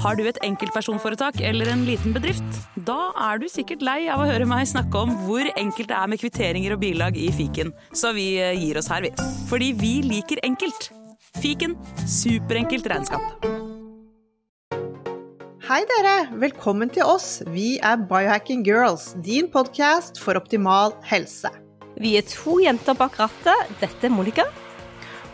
Har du et enkeltpersonforetak eller en liten bedrift? Da er du sikkert lei av å høre meg snakke om hvor enkelt det er med kvitteringer og bilag i fiken, så vi eh, gir oss her, vi. Fordi vi liker enkelt. Fiken superenkelt regnskap. Hei dere, velkommen til oss. Vi er Biohacking Girls, din podkast for optimal helse. Vi er to jenter bak rattet. Dette er Monica.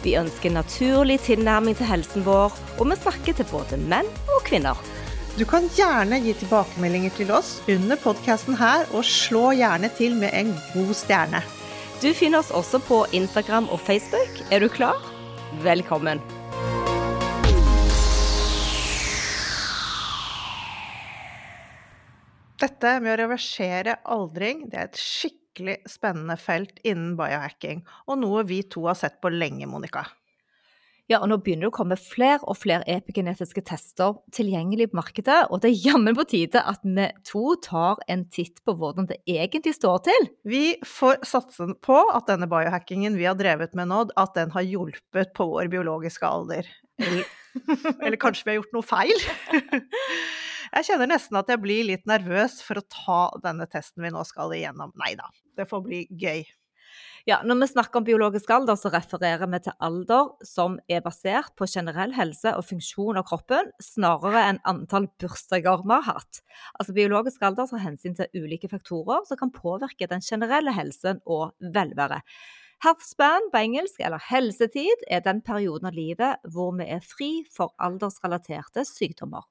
Vi ønsker naturlig tilnærming til helsen vår, og vi snakker til både menn og kvinner. Du kan gjerne gi tilbakemeldinger til oss under podkasten her, og slå gjerne til med en god stjerne. Du finner oss også på Instagram og Facebook. Er du klar? Velkommen. Dette med å reversere aldring, det er et skikkelig skikkelig spennende felt innen biohacking, og noe vi to har sett på lenge, Monica. Ja, og nå begynner det å komme flere og flere epigenetiske tester tilgjengelig på markedet, og det er jammen på tide at vi to tar en titt på hvordan det egentlig står til. Vi får satse på at denne biohackingen vi har drevet med nå, at den har hjulpet på vår biologiske alder. Eller, eller kanskje vi har gjort noe feil? Jeg kjenner nesten at jeg blir litt nervøs for å ta denne testen vi nå skal igjennom. Nei da, det får bli gøy. Ja, Når vi snakker om biologisk alder, så refererer vi til alder som er basert på generell helse og funksjon av kroppen, snarere enn antall bursdager vi har hatt. Altså Biologisk alder tar hensyn til ulike faktorer som kan påvirke den generelle helsen og velværet. Healthspan på engelsk, eller helsetid, er den perioden av livet hvor vi er fri for aldersrelaterte sykdommer.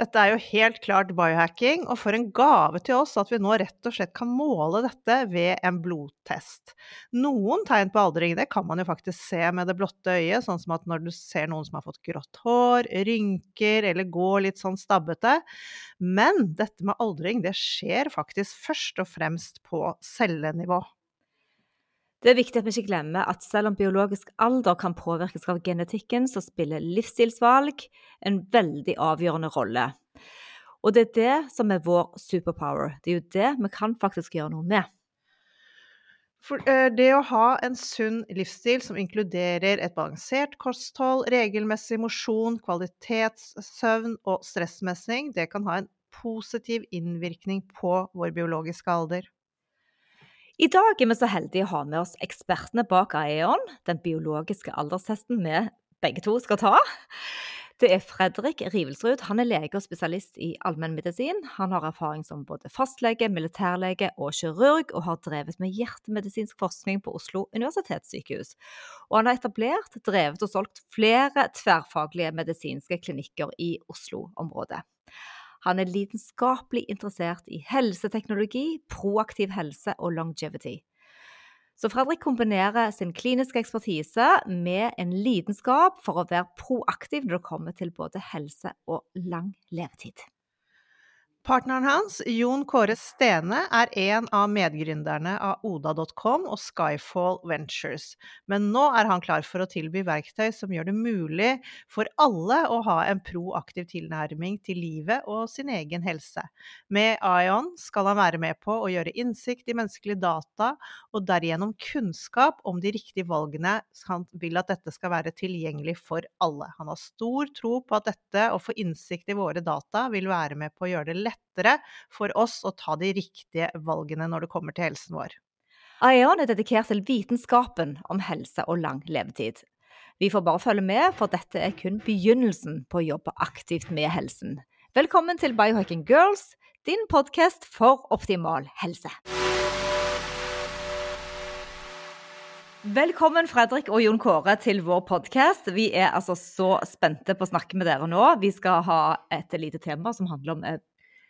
Dette er jo helt klart biohacking, og for en gave til oss at vi nå rett og slett kan måle dette ved en blodtest. Noen tegn på aldring det kan man jo faktisk se med det blotte øyet, sånn som at når du ser noen som har fått grått hår, rynker eller går litt sånn stabbete. Men dette med aldring det skjer faktisk først og fremst på cellenivå. Det er viktig at vi ikke glemmer at selv om biologisk alder kan påvirkes av genetikken, så spiller livsstilsvalg en veldig avgjørende rolle. Og det er det som er vår superpower. Det er jo det vi kan faktisk gjøre noe med. For eh, det å ha en sunn livsstil som inkluderer et balansert kosthold, regelmessig mosjon, kvalitetssøvn og stressmessing, det kan ha en positiv innvirkning på vår biologiske alder. I dag er vi så heldige å ha med oss ekspertene bak Aeon, den biologiske alderstesten vi begge to skal ta. Det er Fredrik Rivelsrud. Han er lege og spesialist i allmennmedisin. Han har erfaring som både fastlege, militærlege og kirurg, og har drevet med hjertemedisinsk forskning på Oslo universitetssykehus. Og han har etablert, drevet og solgt flere tverrfaglige medisinske klinikker i Oslo-området. Han er lidenskapelig interessert i helseteknologi, proaktiv helse og longevity. Så Fredrik kombinerer sin kliniske ekspertise med en lidenskap for å være proaktiv når det kommer til både helse og lang levetid. Partneren hans, Jon Kåre Stene, er en av medgründerne av Oda.com og Skyfall Ventures, men nå er han klar for å tilby verktøy som gjør det mulig for alle å ha en proaktiv tilnærming til livet og sin egen helse. Med Ion skal han være med på å gjøre innsikt i menneskelige data, og derigjennom kunnskap om de riktige valgene. Han vil at dette skal være tilgjengelig for alle. Han har stor tro på at dette, å få innsikt i våre data, vil være med på å gjøre det lettere lettere for oss å ta de riktige valgene når det kommer til helsen vår. Aeon er dedikert til vitenskapen om helse og lang levetid. Vi får bare følge med, for dette er kun begynnelsen på å jobbe aktivt med helsen. Velkommen til Biohacking Girls, din podkast for optimal helse. Velkommen Fredrik og Jon Kåre til vår podkast. Vi er altså så spente på å snakke med dere nå. Vi skal ha et lite tema som handler om eh,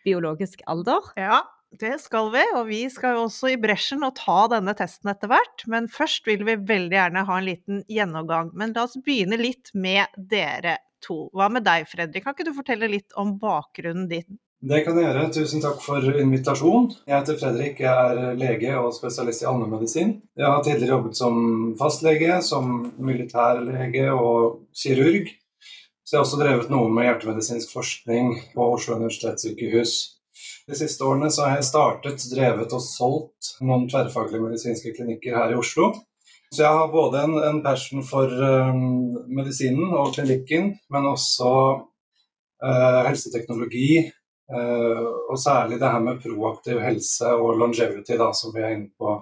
biologisk alder. Ja, det skal vi, og vi skal jo også i bresjen og ta denne testen etter hvert. Men først vil vi veldig gjerne ha en liten gjennomgang. Men la oss begynne litt med dere to. Hva med deg, Fredrik? Kan ikke du fortelle litt om bakgrunnen din? Det kan jeg gjøre. Tusen takk for invitasjonen. Jeg heter Fredrik, jeg er lege og spesialist i allmennmedisin. Jeg har tidligere jobbet som fastlege, som militærlege og kirurg. Så jeg har også drevet noe med hjertemedisinsk forskning på Oslo universitetssykehus. De siste årene så har jeg startet, drevet og solgt noen tverrfaglige medisinske klinikker her i Oslo. Så jeg har både en, en passion for um, medisinen og klinikken, men også uh, helseteknologi, Uh, og særlig det her med proaktiv helse og longevity, da, som vi er inne på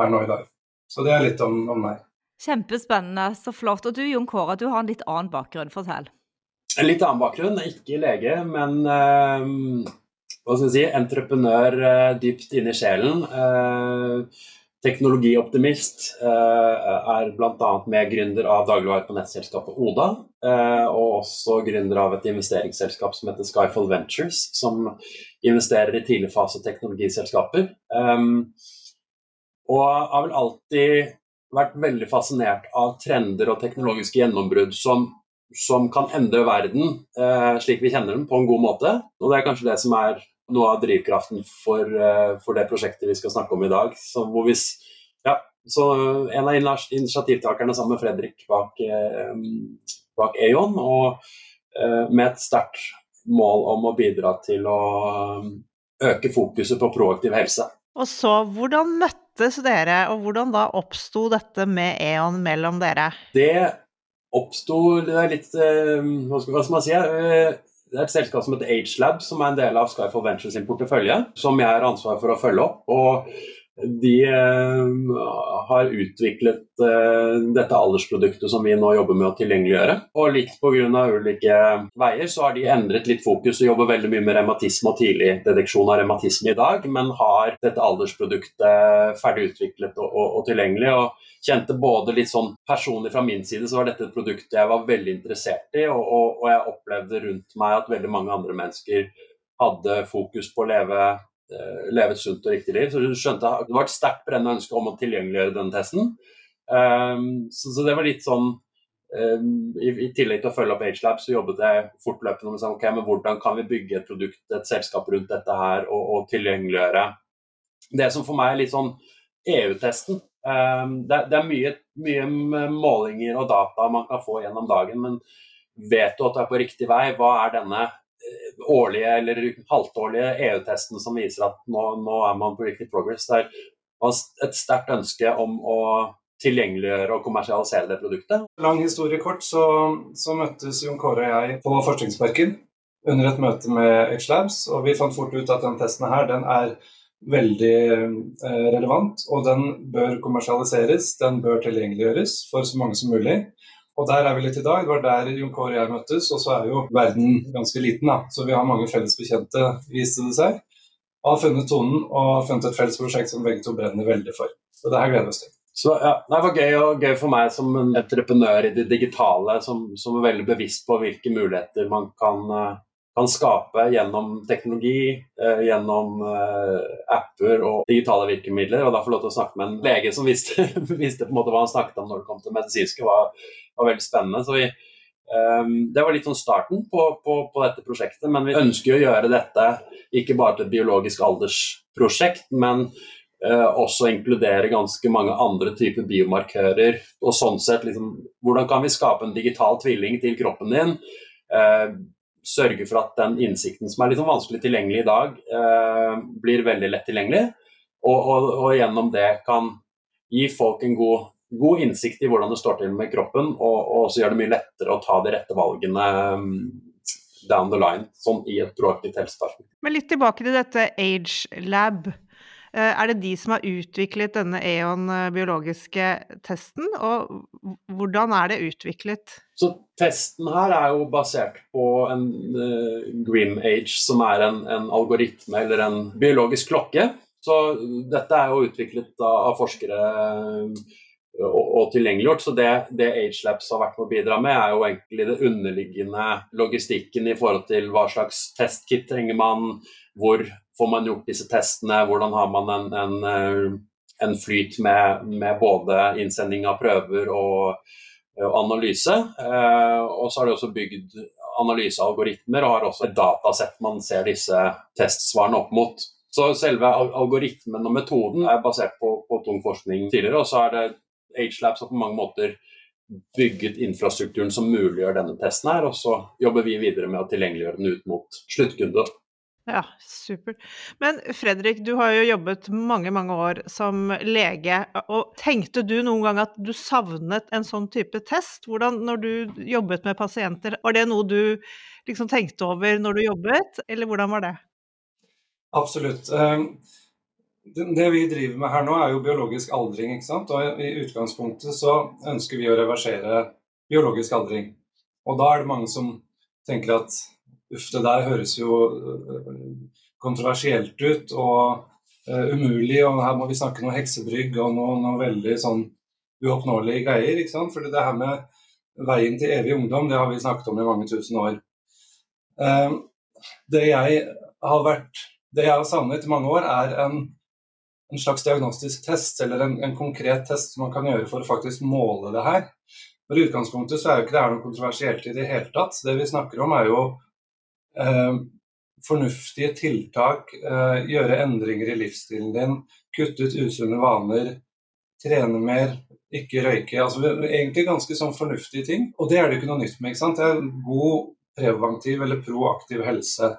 her nå i dag. Så det er litt om, om meg. Kjempespennende, så flott. Og du Jon Kåre, du har en litt annen bakgrunn, fortell. En litt annen bakgrunn, ikke lege, men uh, hva skal jeg si, entreprenør uh, dypt inni sjelen. Teknologioptimist. Er bl.a. medgründer av dagligvare på nettselskapet Oda. Og også gründer av et investeringsselskap som heter Skyfall Ventures, som investerer i tidligfase teknologiselskaper. Og har vel alltid vært veldig fascinert av trender og teknologiske gjennombrudd som, som kan endre verden slik vi kjenner den, på en god måte. Og det er kanskje det som er noe av drivkraften for, eh, for, det prosjektet vi skal snakke om i dag. Så, vi, ja, så En av initiativtakerne sammen med Fredrik bak, eh, bak Eon, og eh, med et sterkt mål om å bidra til å øke fokuset på proaktiv helse. Og så, Hvordan møttes dere, og hvordan da oppsto dette med Eon mellom dere? Det oppsto litt Hva skal man si? Det er et selskap som heter AgeLab, som er en del av Skyfall Ventures sin portefølje, som jeg har ansvar for å følge opp. og de eh, har utviklet eh, dette aldersproduktet som vi nå jobber med å tilgjengeliggjøre. Og likt pga. ulike veier så har de endret litt fokus og jobber veldig mye med revmatisme og tidlig dedeksjon av revmatisme i dag, men har dette aldersproduktet ferdig utviklet og, og, og tilgjengelig. og kjente både litt sånn personlig fra min side så var dette et produkt jeg var veldig interessert i, og, og, og jeg opplevde rundt meg at veldig mange andre mennesker hadde fokus på å leve, leve et sunt og riktig liv. Så du skjønte Det var et sterkt brennende ønske om å tilgjengeliggjøre denne testen. Um, så, det var litt sånn um, i, tillegg til å følge opp AgeLab, så jobbet jeg fortløpende med sånn, okay, men hvordan kan vi bygge et produkt, et selskap rundt dette her, og, og tilgjengeliggjøre det som for meg er litt sånn EU-testen. Ehm, det, er mye, mye, målinger og data man kan få gjennom dagen, men vet du at du er på riktig vei? Hva er denne eh, årlige eller halvtårlige EU-testen som viser at nå, nå, er man på riktig progress? Det er et sterkt ønske om å tilgjengeliggjøre og kommersialisere det produktet. Lang historie kort, så, så møttes Jon Kåre og jeg på Forskningsparken under et møte med H-Labs, og vi fant fort ut at den testen her, den er veldig eh, relevant, og den bør kommersialiseres, den bør tilgjengeliggjøres for så mange som mulig. Og der er vi litt i dag. Det var der Jon Kåre og jeg møttes. Og så er jo verden ganske liten, da. Så vi har mange felles bekjente, viste det seg. Og har funnet tonen og funnet et felles prosjekt som begge to brenner veldig for. Så det her gleder vi oss til. Så ja, Det var gøy, og gøy for meg som en entreprenør i det digitale, som, som er veldig bevisst på hvilke muligheter man kan uh, kan skape gjennom teknologi, eh, gjennom eh, apper og digitale virkemidler. Og da få lov til å snakke med en lege som visste, visste på en måte hva han snakket om når det kom til medisinske, var, var veldig spennende. Så vi, um, det var litt sånn starten på, på, på, dette prosjektet. Men vi ønsker å gjøre dette ikke bare til et biologisk aldersprosjekt, men uh, også inkludere ganske mange andre typer biomarkører. Og sånn sett, liksom, hvordan kan vi skape en digital tvilling til kroppen din? Uh, sørge for at den innsikten som er litt sånn vanskelig tilgjengelig i dag, eh, blir veldig lett tilgjengelig. Og, og, og, gjennom det kan gi folk en god, god, innsikt i hvordan det står til med kroppen, og, og også gjøre det mye lettere å ta de rette valgene um, down the line, sånn i et proaktivt helseperspektiv. Men litt tilbake til dette Age Lab. Eh, er det de som har utviklet denne EON eh, biologiske testen, og hvordan er det utviklet? Så Testen her er jo basert på en uh, Grim Age, som er en, en, algoritme eller en biologisk klokke. Så dette er jo utviklet av, av forskere og, og, tilgjengeliggjort. Så det, det AgeLabs har vært med å bidra med, er jo egentlig det underliggende logistikken i forhold til hva slags testkit trenger man, hvor får man gjort disse testene, hvordan har man en, en, en flyt med, med, både innsending av prøver og og analyse. Og så har de også bygd analysealgoritmer og har også et datasett man ser disse testsvarene opp mot. Så selve algoritmen og metoden er basert på, på tung forskning tidligere, og så er det Agelab som på mange måter bygget infrastrukturen som muliggjør denne testen her, og så jobber vi videre med å tilgjengeliggjøre den ut mot sluttkunde. Ja, supert. Men Fredrik, du har jo jobbet mange, mange år som lege. og Tenkte du noen gang at du savnet en sånn type test? Hvordan, når du jobbet med pasienter, var det noe du liksom tenkte over når du jobbet, eller hvordan var det? Absolutt. Ehm, det vi driver med her nå, er jo biologisk aldring. ikke sant? Og I utgangspunktet så ønsker vi å reversere biologisk aldring. Og da er det mange som tenker at Uff, det der høres jo øh, kontroversielt ut og uh, umulig, og her må vi snakke noe heksebrygg og noe, noe veldig sånn uoppnåelige greier. ikke sant? Fordi det her med veien til evig ungdom, det har vi snakket om i mange tusen år. Uh, det jeg har vært det jeg har savnet i mange år, er en, en slags diagnostisk test, eller en, en, konkret test som man kan gjøre for å faktisk måle det her. For I utgangspunktet så er jo ikke det her noe kontroversielt i det hele tatt. Det vi snakker om er jo eh, fornuftige tiltak, eh, gjøre endringer i livsstilen din, kutte ut usunne vaner, trene mer, ikke røyke. altså Egentlig ganske sånn fornuftige ting. Og det er det ikke noe nytt med. ikke sant? Det er god preventiv eller proaktiv helse.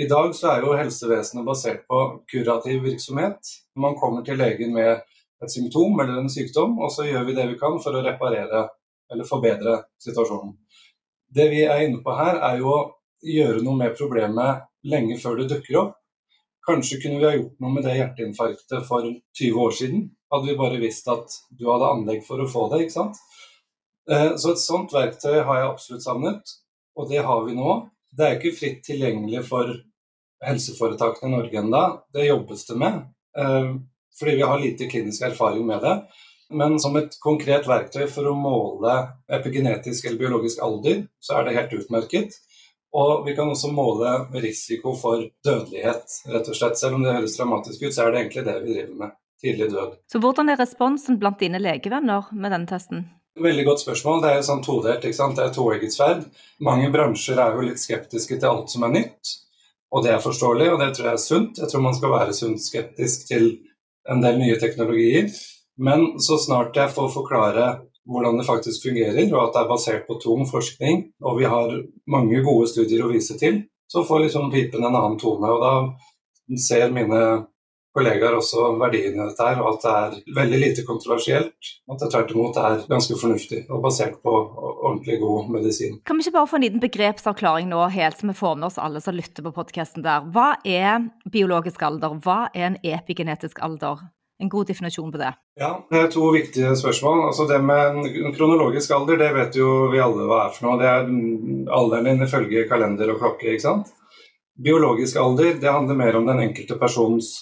I dag så er jo helsevesenet basert på kurativ virksomhet. Man kommer til legen med et symptom eller en sykdom, og så gjør vi det vi kan for å reparere eller forbedre situasjonen. Det vi er inne på her, er jo gjøre noe med problemet lenge før det dukker opp. Kanskje kunne vi ha gjort noe med det hjerteinfarktet for 20 år siden. Hadde vi bare visst at du hadde anlegg for å få det, ikke sant. Eh, så et sånt verktøy har jeg absolutt savnet, og det har vi nå. Det er ikke fritt tilgjengelig for helseforetakene i Norge ennå. Det jobbes det med, eh, fordi vi har lite klinisk erfaring med det. Men som et konkret verktøy for å måle epigenetisk eller biologisk alder, så er det helt utmerket. Og vi kan også måle risiko for dødelighet, rett og slett. Selv om det høres dramatisk ut, så er det egentlig det vi driver med. Tidlig død. Så hvordan er responsen blant dine legevenner med denne testen? Veldig godt spørsmål. Det er jo sånn todelt. ikke sant? Det er toegget sverd. Mange bransjer er jo litt skeptiske til alt som er nytt. Og det er forståelig, og det tror jeg er sunt. Jeg tror man skal være sunt skeptisk til en del nye teknologier. Men så snart jeg får forklare hvordan det faktisk fungerer, og at det er basert på tung forskning, og vi har mange gode studier å vise til, så får liksom pipen en annen tone. Og da ser mine kollegaer også verdien i dette her, og at det er veldig lite kontroversielt. At det tvert imot er ganske fornuftig og basert på ordentlig god medisin. Kan vi ikke bare få en liten begrepsavklaring nå, helt så vi får med oss alle som lytter på podkasten der. Hva er biologisk alder? Hva er en epigenetisk alder? En god definisjon på det. Ja, Det er to viktige spørsmål. Altså Det med kronologisk alder, det vet jo vi alle hva er for noe. Det er alderen din ifølge kalender og klokke, ikke sant. Biologisk alder, det handler mer om den enkelte persons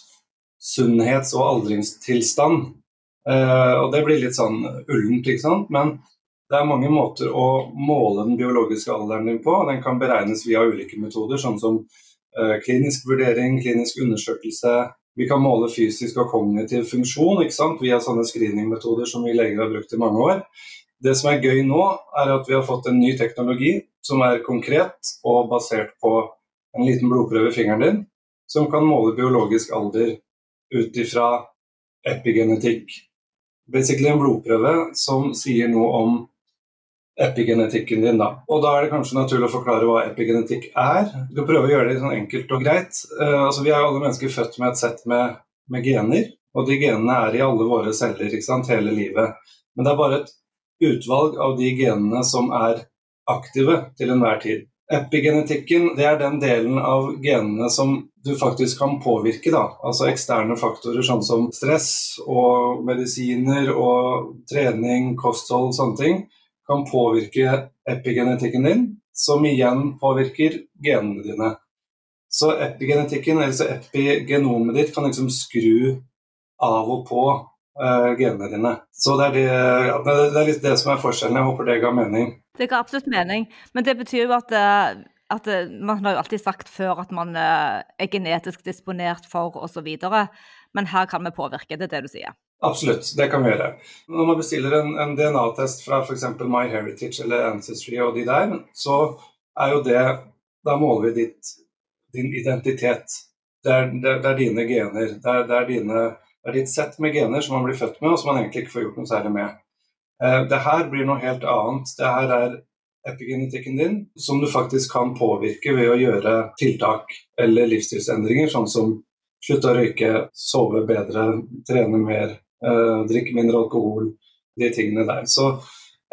sunnhets- og aldringstilstand. Eh, og det blir litt sånn ullent, ikke sant. Men det er mange måter å måle den biologiske alderen din på. Den kan beregnes via ulike metoder, sånn som eh, klinisk vurdering, klinisk undersøkelse. Vi kan måle fysisk og kognitiv funksjon via sånne screeningmetoder som vi leger har brukt i mange år. Det som er gøy nå, er at vi har fått en ny teknologi som er konkret og basert på en liten blodprøve i fingeren din, som kan måle biologisk alder ut ifra epigenetikk. Basically en blodprøve som sier noe om epigenetikken din. da. Og Da er det kanskje naturlig å forklare hva epigenetikk er. Du skal prøve å gjøre det sånn enkelt og greit. Uh, altså Vi er alle mennesker født med et sett med, med, gener, og de genene er i alle våre celler ikke sant, hele livet. Men det er bare et utvalg av de genene som er aktive til enhver tid. Epigenetikken det er den delen av genene som du faktisk kan påvirke. Da. Altså eksterne faktorer sånn som stress og medisiner og trening, kosthold, sånne ting, kan påvirke epigenetikken din, som igjen påvirker genene dine. Så epigenetikken, eller epigenomet ditt, kan liksom skru av og på uh, genene dine. Så det er, det, det er litt det som er forskjellen. Jeg håper det ga mening. Det ga absolutt mening, men det betyr jo at, eh, at eh, man har jo alltid sagt før at man er genetisk disponert for osv. Men her kan vi påvirke, det er det du sier? Absolutt, det kan vi gjøre. Når man bestiller en, en DNA-test fra f.eks. MyHeritage eller Ancestry og de der, så er jo det Da måler vi ditt, din identitet. Det er, det, det er dine gener. Det er, det, er dine, det er, ditt sett med gener som man blir født med, og som man egentlig ikke får gjort noe særlig med. Eh, det her blir noe helt annet. Det her er epigenetikken din, som du faktisk kan påvirke ved å gjøre tiltak eller livsstilsendringer, sånn som slutte å røyke, sove bedre, trene mer, drikke mindre alkohol, de tingene der. Så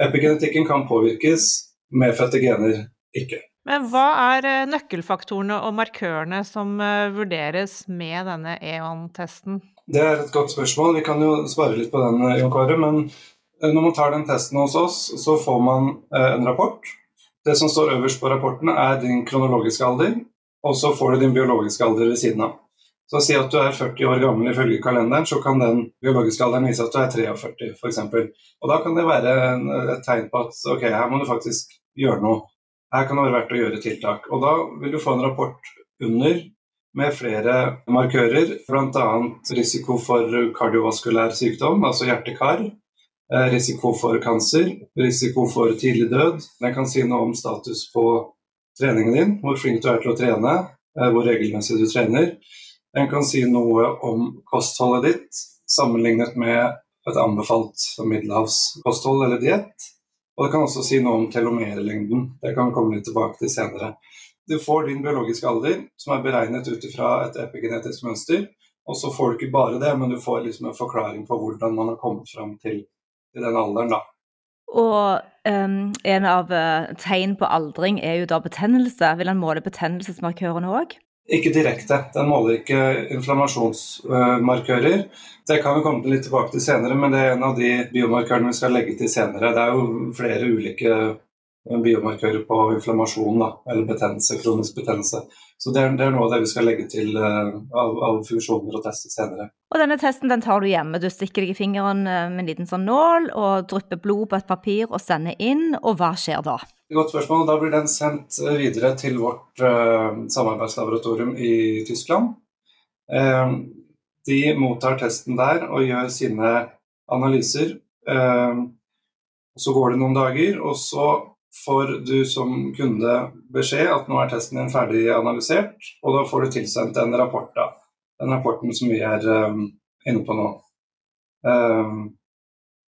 epigenetikken kan påvirkes, medfødte gener ikke. Men hva er eh, nøkkelfaktorene og markørene som uh, vurderes med denne EON-testen? Det er et godt spørsmål. Vi kan jo svare litt på den, Jon Kåre. Men når man tar den testen hos oss, så får man en rapport. Det som står øverst på rapporten, er din kronologiske alder, og så får du din biologiske alder ved siden av. Så si at du er 40 år gammel ifølge kalenderen, så kan den biologiske alderen vise at du er 43 f.eks. Og da kan det være et tegn på at ok, her må du faktisk gjøre noe. Her kan det være verdt å gjøre tiltak. Og da vil du få en rapport under med flere markører, bl.a. risiko for kardiovaskulær sykdom, altså hjerte-kar. Eh, risiko for cancer, risiko for tidlig død. Den kan si noe om status på treningen din, hvor flink du er til å trene, eh, hvor regelmessig du trener. Den kan si noe om kostholdet ditt sammenlignet med et anbefalt middelhavskosthold eller diett. Og det kan også si noe om telomerlengden. Det kan vi komme litt tilbake til senere. Du får din biologiske alder, som er beregnet ut ifra et epigenetisk mønster. Og så får du ikke bare det, men du får liksom en forklaring på hvordan man har kommet fram til, til den alderen. da. Og um, en av uh, tegn på aldring er jo da betennelse. Vil han måle betennelsesmarkørene òg? Ikke direkte. Den måler ikke inflammasjonsmarkører. Det kan vi komme litt tilbake til senere, men det er en av de biomarkørene vi skal legge til senere. Det er jo flere ulike biomarkører på inflammasjon, da, eller betennelse, kronisk betennelse. Så det er, det er, noe av det vi skal legge til uh, av, av, funksjoner og teste senere. Og denne testen den tar du hjemme. Du stikker deg i fingeren eh, med en liten sånn nål og drypper blod på et papir og sender inn, og hva skjer da? Godt spørsmål. Da blir den sendt eh, videre til vårt uh, samarbeidslaboratorium i Tyskland. Uh, de mottar testen der og gjør sine analyser. Så går det noen dager, og så får du som kunde beskjed at nå er testen din ferdig analysert, og da får du tilsendt en rapport. da. Den rapporten som vi er um, inne på nå. Um,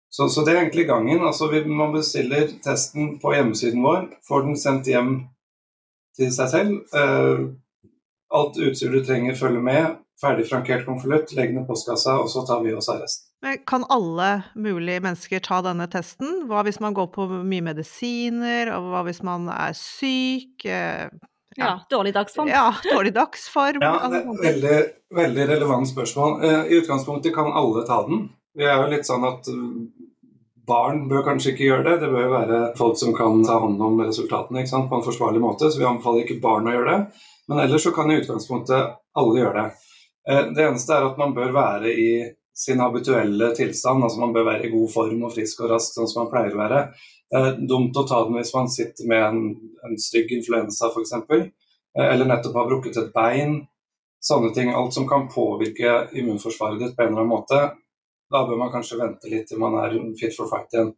så, så, det er egentlig gangen. altså Man bestiller testen på hjemmesiden vår, får den sendt hjem til seg selv. Uh, alt utstyr du trenger, følger med ferdig frankert konvolutt, legg den i postkassa, og så tar vi oss av resten. Kan alle mulige mennesker ta denne testen? Hva hvis man går på mye medisiner, og hva hvis man er syk? Eh, ja, ja dårlig dagsform. Ja, dårlig dagsform. ja, det er veldig, veldig relevant spørsmål. Eh, I utgangspunktet kan alle ta den. Vi er jo litt sånn at eh, Barn bør kanskje ikke gjøre det. Det bør jo være folk som kan ta hånd om resultatene på en forsvarlig måte. Så vi anbefaler ikke barn å gjøre det. Men ellers så kan i utgangspunktet alle gjøre det. Eh, det eneste er at man bør være i sin habituelle tilstand, altså man bør være i god form og frisk og rask, sånn som man pleier å være. Eh, dumt å ta den hvis man sitter med en, en stygg influensa f.eks., eh, eller nettopp har brukket et bein. Sånne ting. Alt som kan påvirke immunforsvaret ditt på en eller annen måte. Da bør man kanskje vente litt til man er fit for fight igjen.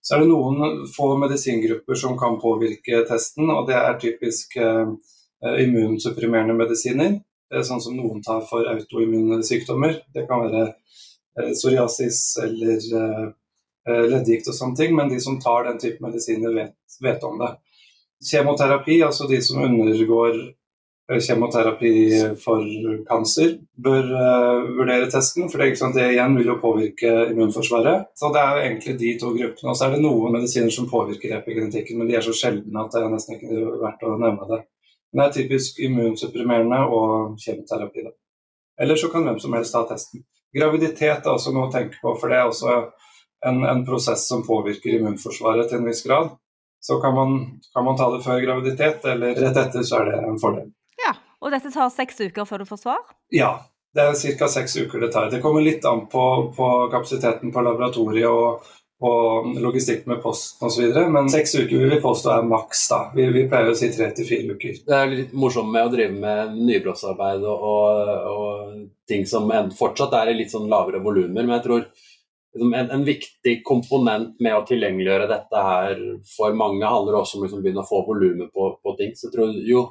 Så er det noen få medisingrupper som kan påvirke testen, og det er typisk eh, immunsupprimerende medisiner. Eh, sånn som noen tar for autoimmune sykdommer. Det kan være eh, psoriasis eller eh, leddgikt og sånne ting, men de som tar den type medisiner, vet, vet om det. Kjemoterapi, altså de som undergår kjemoterapi for kanser, bør uh, vurdere testen, for det, det, igjen vil jo påvirke immunforsvaret. Så Det er jo egentlig de to gruppene. Og så er det noen medisiner som påvirker epigenetikken, men de er så sjeldne at det er nesten ikke verdt å nevne det. Det er typisk immunsupprimerende og kjemoterapi. Da. Eller så kan hvem som helst ta testen. Graviditet er også noe å tenke på, for det er også en, en prosess som påvirker immunforsvaret til en viss grad. Så kan man, kan man, ta det før graviditet, eller rett etter, så er det en fordel. Ja, Og dette tar seks uker før du får svar? Ja, det er ca. seks uker det tar. Det kommer litt an på, på kapasiteten på laboratoriet og, og logistikk med posten osv. Men seks uker vil vi påstå er maks. da. Vi, vi pleier å si tre til fire uker. Det er litt morsomt med å drive med nybrottsarbeid og, og, og, ting som fortsatt er i litt sånn lavere volumer. Men jeg tror liksom, en, en, viktig komponent med å tilgjengeliggjøre dette her for mange handler også om å liksom, begynne å få volumet på, på, ting. Så jeg tror jo,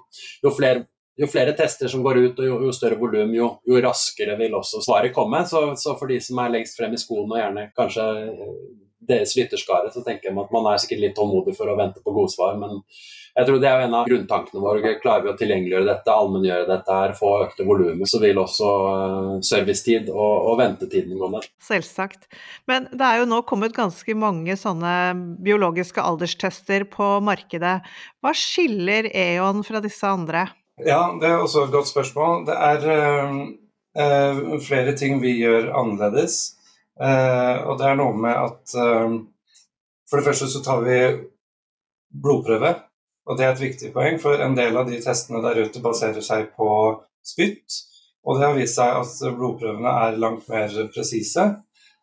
jo flere jo flere tester som går ut og jo, jo større volum, jo, jo, raskere vil også svaret komme. Så, så, for de som er lengst frem i skoene og gjerne kanskje deres lytterskare, så tenker jeg at man er sikkert litt tålmodig for å vente på godsvar. Men jeg tror det er en av grunntankene våre. Klarer vi å tilgjengeliggjøre dette, allmenngjøre dette, her, få økte volumer, så vil også eh, servicetid og, og ventetiden gå ned. Selvsagt. Men det er jo nå kommet ganske mange sånne biologiske alderstester på markedet. Hva skiller E.ON fra disse andre? Ja, det er også et godt spørsmål. Det er øh, øh, flere ting vi gjør annerledes. Uh, og det er noe med at uh, For det første så tar vi blodprøve, og det er et viktig poeng, for en del av de testene der ute baserer seg på spytt. Og det har vist seg at blodprøvene er langt mer presise.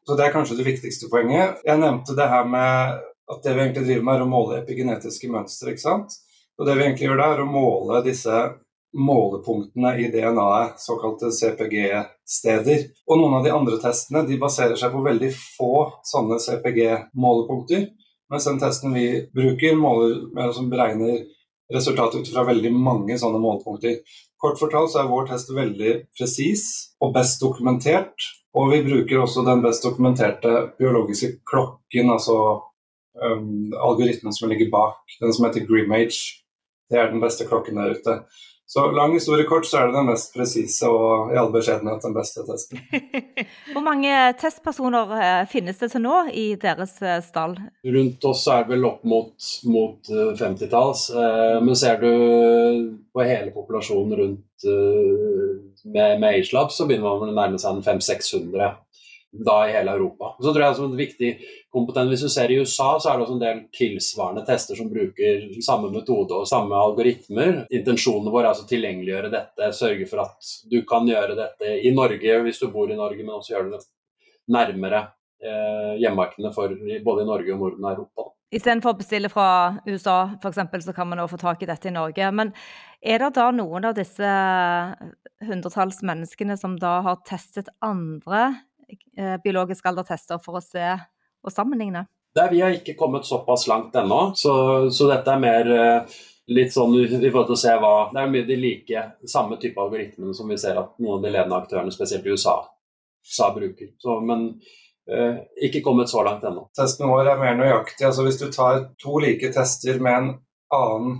Så det er kanskje det viktigste poenget. Jeg nevnte det her med at det vi egentlig driver med, er å måle epigenetiske mønstre. ikke sant? Og det vi egentlig gjør da, er å måle disse målepunktene i DNA-et, såkalte CPG-steder. Og noen av de andre testene de baserer seg på veldig få sånne CPG-målepunkter. Mens den testen vi bruker, måler, som beregner resultatet ut fra veldig mange sånne målepunkter. Kort fortalt så er vår test veldig presis og best dokumentert. Og vi bruker også den best dokumenterte biologiske klokken, altså um, algoritmen som ligger bak, den som heter Grimage. Det er den beste klokken der ute. Så lang historie kort, så er det den mest presise og i all beskjedenhet den beste testen. Hvor mange testpersoner eh, finnes det til nå i deres eh, stall? Rundt oss er det vel opp mot, mot 50-talls. Eh, men ser du på hele populasjonen rundt med, med Agelab, så begynner man å nærme seg 500-600 da i hele Europa. Så tror jeg som en viktig kompetent, Hvis du ser i USA, så er det også en del tilsvarende tester som bruker samme metode og samme algoritmer. Intensjonene våre er altså tilgjengeliggjøre dette, sørge for at du kan gjøre dette i Norge hvis du bor i Norge, men også gjøre det nærmere eh, hjemmemarkedene for både i Norge og Norden og Europa. Istedenfor å bestille fra USA f.eks., så kan man nå få tak i dette i Norge. Men er det da noen av disse hundretalls menneskene som da har testet andre biologiske aldertester for å se og sammenligne? Der vi har ikke kommet såpass langt ennå, så, så, dette er mer eh, litt sånn i forhold til å se hva Det er mye de like samme type algoritmene som vi ser at noen av de ledende aktørene, spesielt i USA, USA bruker. Så, men eh, ikke kommet så langt ennå. Testen vår er mer nøyaktig. altså Hvis du tar to like tester med en annen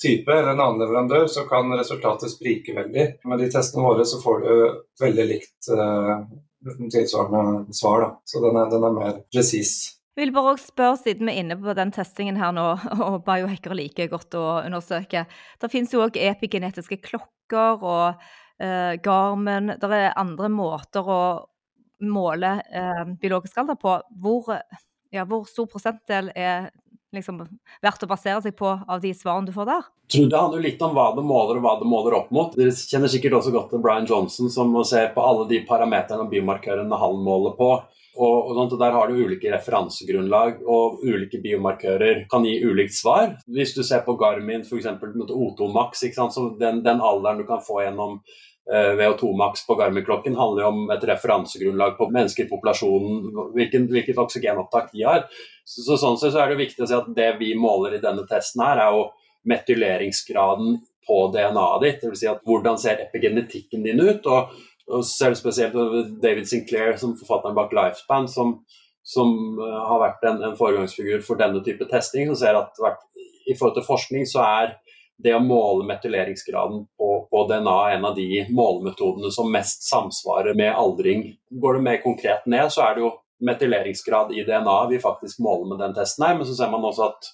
type eller en annen leverandør, så kan resultatet sprike veldig. Med de testene våre så får du veldig likt uh, tilsvarende svar. Da. Så den er, den er mer presis. Jeg vil bare også spørre, siden vi er inne på den testingen her nå, og biohackere liker godt å undersøke. Det finnes jo òg epigenetiske klokker og eh, Garmin. Det er andre måter å måle eh, biologisk alder på. Hvor, ja, hvor stor prosentdel er liksom verdt å basere seg på av de svarene du får der? Jeg tror Det handler litt om hva det måler og hva det måler opp mot. Dere kjenner sikkert også godt til Brian Johnson som må se på alle de parameterne og biomarkørene han måler på. Og, og Der har du ulike referansegrunnlag, og ulike biomarkører kan gi ulikt svar. Hvis du ser på Garmin, f.eks. O2 Max, den, den alderen du kan få gjennom Eh, VO2 Max på Garmin-klokken handler om et referansegrunnlag på mennesker i populasjonen, hvilken, hvilket oksygenopptak de har. Så, så, sånn sett så er det viktig å si at det vi måler i denne testen her, er jo metyleringsgraden på DNA-et ditt. Dvs. Si at hvordan ser epigenetikken din ut? Og, og selv spesielt David Sinclair, som forfatteren bak Lifespan, som, som uh, har vært en, en foregangsfigur for denne type testing, som ser at i forhold til forskning så er det å måle metyleringsgraden på, på, DNA er en av de målemetodene som mest samsvarer med aldring. Går det mer konkret ned, så er det jo metyleringsgrad i DNA vi faktisk måler med den testen her, men så ser man også at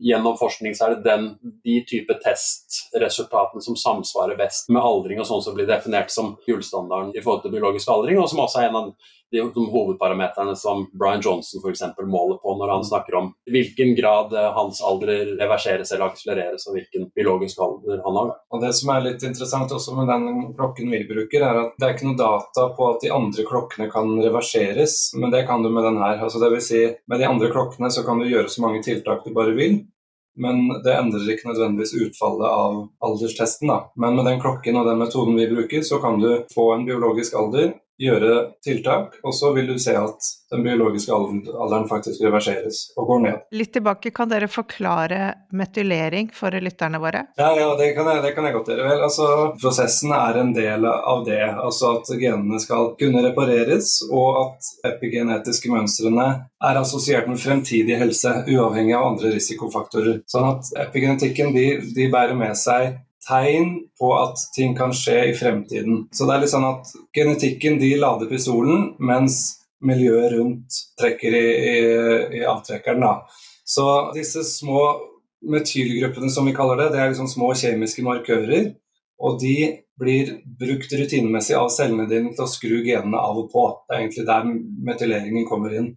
gjennom forskning så er det den, de type testresultatene som samsvarer best med aldring, og sånn som blir definert som gullstandarden i forhold til biologisk aldring, og som også er en av de, hovedparameterne som Brian Johnson eksempel, måler på når han snakker om hvilken grad eh, hans alder reverseres eller akselereres, og hvilken biologisk alder han har. Og Det som er litt interessant også med den klokken vi bruker, er at det er ikke noe data på at de andre klokkene kan reverseres, men det kan du med den her. Altså vil si, med de andre klokkene så kan du gjøre så mange tiltak du bare vil. Men det endrer ikke nødvendigvis utfallet av alderstesten. Da. Men med den klokken og den metoden vi bruker, så kan du få en biologisk alder gjøre tiltak, og så vil du se at den biologiske alderen faktisk reverseres og går ned. Litt tilbake, kan dere forklare metylering for lytterne våre? Ja, ja det, kan jeg, det, kan jeg, godt gjøre. Vel, altså, prosessen er en del av det. Altså at genene skal kunne repareres, og at epigenetiske mønstrene er assosiert med fremtidig helse, uavhengig av andre risikofaktorer. Sånn at epigenetikken de, de bærer med seg tegn på at ting kan skje i fremtiden. Så det er litt sånn at genetikken de lader pistolen, mens miljøet rundt trekker i, i, i avtrekkeren. Da. Så disse små metylgruppene, som vi kaller det, det er liksom små kjemiske markører. Og de blir brukt rutinemessig av cellene dine til å skru genene av og på. Det er egentlig der metyleringen kommer inn.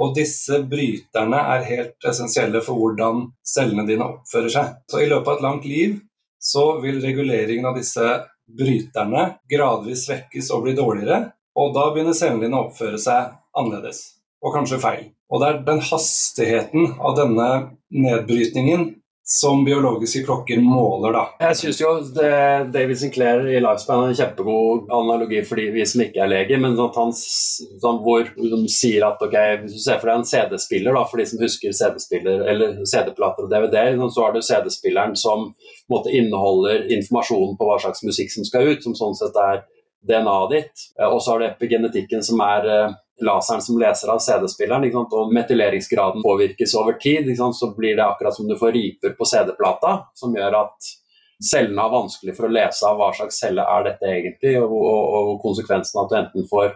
Og disse bryterne er helt essensielle for hvordan cellene dine oppfører seg. Så i løpet av et langt liv så vil reguleringen av disse bryterne gradvis svekkes og bli dårligere. Og da begynner cellene å oppføre seg annerledes, og kanskje feil. Og det er den hastigheten av denne nedbrytningen som biologiske klokker måler, da. Jeg syns jo det, David Sinclair i Lifespan er en kjempegod analogi for vi som ikke er leger, men at han, sånn, hvor de sier at ok, hvis du ser for deg en CD-spiller, da, for de som husker CD-spiller eller CD-plater og DVD, så har du CD-spilleren som måte, inneholder informasjon på hva slags musikk som skal ut, som sånn sett er DNA-et ditt. Og så har du epigenetikken som er eh, laseren som leser av CD-spilleren, og metyleringsgraden påvirkes over tid, så blir det akkurat som du får riper på CD-plata, som gjør at cellene har vanskelig for å lese av hva slags celle er dette egentlig, og, og, og konsekvensen av at du enten får,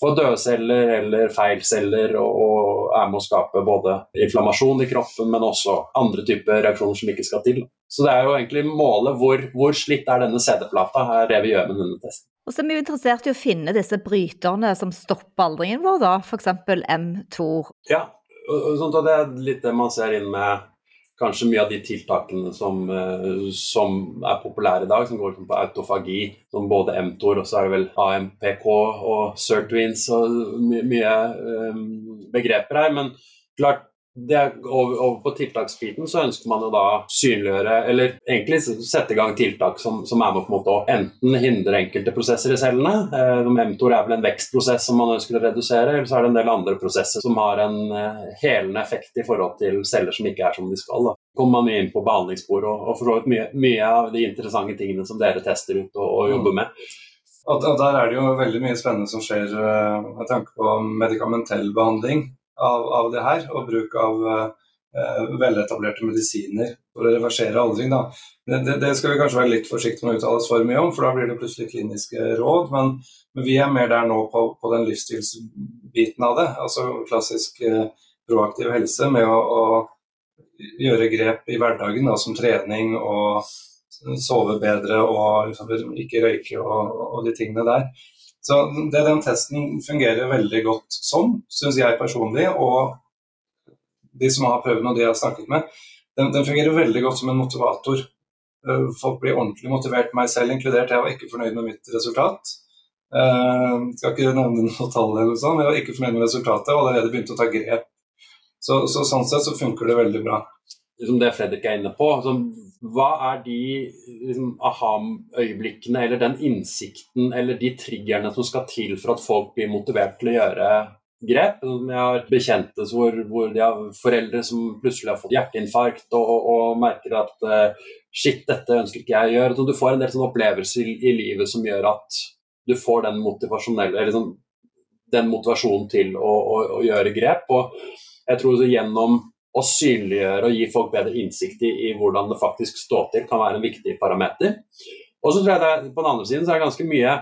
får døde celler eller feil celler, og, og, er med å skape både inflammasjon i kroppen, men også andre typer reaksjoner som ikke skal til. Så det er jo egentlig målet hvor, hvor slitt er denne CD-plata, er det vi gjør med denne testen. Og så er vi jo interessert i å finne disse bryterne som stopper aldringen vår, da, f.eks. M2. Ja, og det er litt det man ser inn med kanskje mye av de tiltakene som, eh, som er populære i dag, som går på autofagi, som både mTOR og så er det vel AMPK og Sirtwins og mye um, begreper her. Men klart, det, over, over, på tiltaksbiten så ønsker man jo da synliggjøre, eller egentlig sette i gang tiltak som, som er med på en måte å enten hindre enkelte prosesser i cellene. Eh, mTOR er vel en vekstprosess som man ønsker å redusere, eller så er det en del andre prosesser som har en eh, helende effekt i forhold til celler som ikke er som de skal. Da. kommer man inn på behandlingsspor og, og for mye, mye, av de interessante tingene som dere tester ut og, og jobber med. Og Der er det jo veldig mye spennende som skjer uh, med tanke på medikamentell behandling av, av det her, og bruk av uh, veletablerte medisiner for å reversere aldring. Da. Det, det, det, skal vi kanskje være litt forsiktige med å uttale oss for mye om, for da blir det plutselig kliniske råd. Men, men vi er mer der nå på, på den livsstilsbiten av det. Altså klassisk uh, proaktiv helse med å, å gjøre grep i hverdagen, da, som trening og sove bedre og liksom, ikke røyke og, og, de tingene der. Så det den testen fungerer veldig godt som, syns jeg personlig, og de som har prøvd og de jeg har snakket med, den, den, fungerer veldig godt som en motivator. Eh, folk blir ordentlig motivert, meg selv inkludert. Jeg var ikke fornøyd med mitt resultat. Uh, skal ikke nevne noe tall, eller men jeg var ikke fornøyd med resultatet og allerede begynte å ta grep. Så, så sånn sett så funker det veldig bra. Liksom det Fredrik er inne på, hva er de liksom, aha-øyeblikkene eller den innsikten eller de triggerne som skal til for at folk blir motivert til å gjøre grep? Jeg har bekjente hvor, hvor de har foreldre som plutselig har fått hjerteinfarkt og, og, og merker at uh, shit, dette ønsker ikke jeg å gjøre. Så du får en del sånne opplevelser i, livet som gjør at du får den sånn, den motivasjonen til å, å, å, gjøre grep. Og jeg tror så gjennom å synliggjøre og gi folk bedre innsikt i, i, hvordan det faktisk står til, kan være en viktig parameter. Og så tror jeg det, På den andre siden så er det ganske mye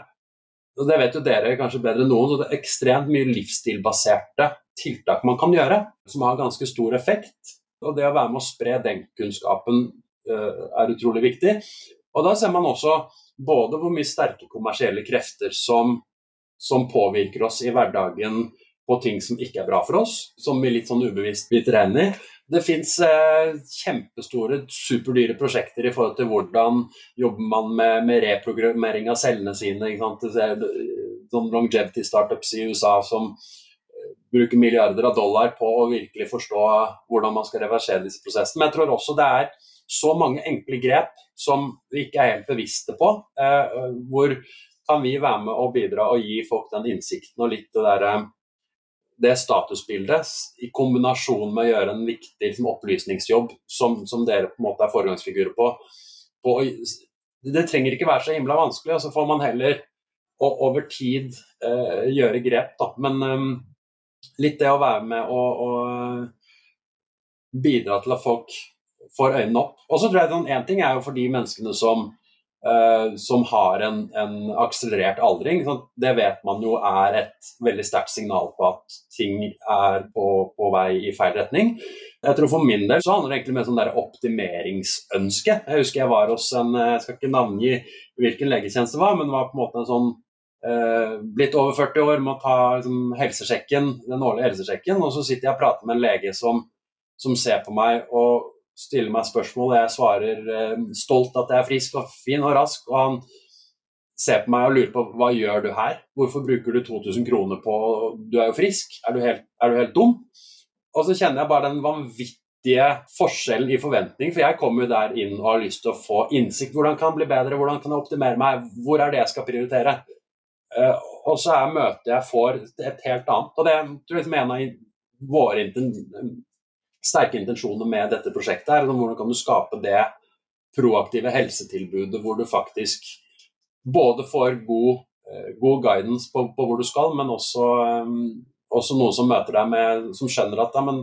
og det vet jo dere kanskje bedre enn noen, så det er ekstremt mye livsstilbaserte tiltak man kan gjøre, som har ganske stor effekt. Og det å være med å spre den kunnskapen uh, er utrolig viktig. Og da ser man også både hvor mye sterke kommersielle krefter som, som påvirker oss i hverdagen på ting som ikke er bra for oss, som vi litt sånn ubevisst biter hendene i. Det fins eh, kjempestore, superdyre prosjekter i forhold til hvordan jobber man med, med reprogrammering av cellene sine. Sånn longevity startups i USA som eh, bruker milliarder av dollar på å virkelig forstå hvordan man skal reversere disse prosessene. Men jeg tror også det er så mange enkle grep som vi ikke er helt bevisste på. Eh, hvor kan vi være med og bidra og gi folk den innsikten og litt det derre det statusbildet i kombinasjon med å gjøre en viktig liksom, opplysningsjobb, som, som, dere på en måte er foregangsfigurer på, på, Det trenger ikke være så himla vanskelig, og så får man heller og, over tid eh, gjøre grep. Da. Men um, litt det å være med og, og bidra til at folk får øynene opp. Og så tror jeg at Én ting er jo for de menneskene som Uh, som har en, en, akselerert aldring. Det vet man jo er et veldig sterkt signal på at ting er på, på, vei i feil retning. Jeg tror For min del så handler det egentlig om et sånn optimeringsønske. Jeg husker jeg var hos en Jeg skal ikke navngi hvilken legetjeneste det var, men det var på en måte en sånn uh, Blitt over 40 år, må ta liksom, helsesjekken, den årlige helsesjekken, og så sitter jeg og prater med en lege som, som ser på meg og stiller meg spørsmål, og jeg svarer eh, stolt at jeg er frisk og fin og rask. Og han ser på meg og lurer på hva gjør du her? Hvorfor bruker du 2000 kroner på Du er jo frisk, er du helt, er du helt dum? Og så kjenner jeg bare den vanvittige forskjellen i forventning, for jeg kommer jo der inn og har lyst til å få innsikt. Hvordan kan jeg bli bedre, hvordan kan jeg optimere meg, hvor er det jeg skal prioritere? Uh, og så er møtet jeg får et helt annet. Og det tror jeg er en av våre sterke intensjoner med dette prosjektet. er Hvordan kan du skape det proaktive helsetilbudet hvor du faktisk både får god, eh, god guidance på, på, hvor du skal, men også, um, også noen som møter deg med, som skjønner at ja, men,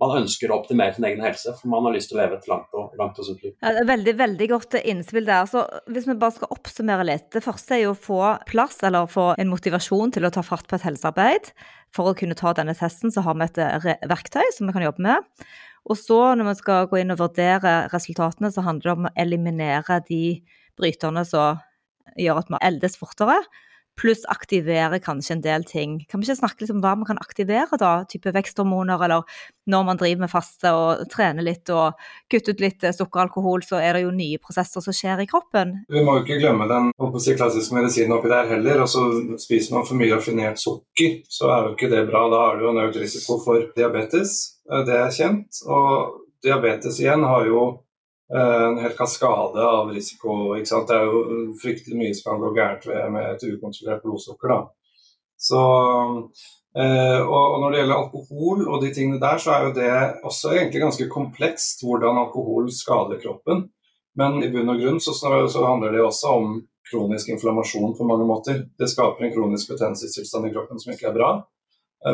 man ønsker å optimere sin egen helse, for man har lyst til å leve et langt og, langt og sunt liv. Ja, det er veldig veldig godt innspill der. Så Hvis vi bare skal oppsummere litt. Det første er jo å få plass, eller få en motivasjon til å ta fart på et helsearbeid. For å kunne ta denne testen, så har vi et verktøy som vi kan jobbe med. Og så når vi skal gå inn og vurdere resultatene, så handler det om å eliminere de bryterne som gjør at vi eldes fortere pluss aktivere kanskje en del ting. Kan vi ikke snakke litt om hva man kan aktivere, da? Type veksthormoner, eller når man driver med faste og trener litt og kutter ut litt sukker og alkohol, så er det jo nye prosesser som skjer i kroppen. Vi må jo ikke glemme den si, klassiske medisinen oppi der heller. altså Spiser man for mye raffinert sukker, så er jo ikke det bra. Da har du jo en økt risiko for diabetes. Det er kjent. Og diabetes igjen har jo Eh, en hel kaskade av risiko. Det er jo fryktelig mye som kan gå gærent med et ukontrollert blodsukker. Så, eh, og når det gjelder alkohol og de tingene der, så er jo det også egentlig ganske komplekst hvordan alkohol skader kroppen. Men i bunn og grunn så, så handler det også om kronisk inflammasjon på mange måter. Det skaper en kronisk betennelsestilstand i kroppen som ikke er bra.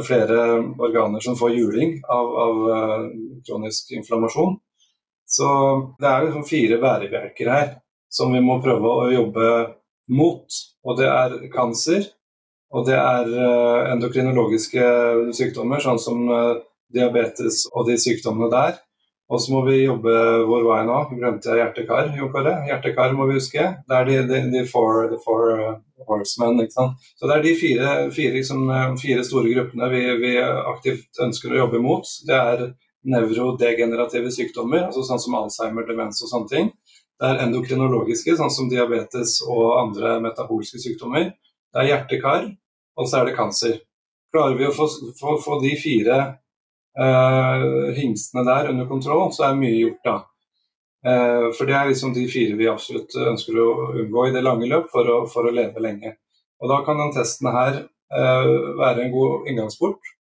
Flere organer som får juling av, av kronisk inflammasjon. Så det er liksom fire bærebjelker her som vi må prøve å jobbe mot. Og det er kanser, og det er eh, endokrinologiske sykdommer, sånn som eh, diabetes og de sykdommene der. Og så må vi jobbe vår vei nå. Glemte jeg hjertekar? Jo Kåre? Hjerte-kar må vi huske. Det er de, de, de four, four uh, horsemen. ikke sant? Så det er de fire, fire, liksom, fire store gruppene vi, vi, aktivt ønsker å jobbe mot. Det er nevrodegenerative sykdommer, altså sånn som Alzheimer, demens og sånne ting. Det er endokrinologiske, sånn som diabetes og andre metabolske sykdommer. Det er hjerte-kar, og så er det kancer. Klarer vi å få, få, få de fire uh, hingstene der under kontroll, så er mye gjort da. Uh, for det er liksom de fire vi absolutt ønsker å unngå i det lange løp for å, for å leve lenge. Og Da kan den testen her uh, være en god inngangsport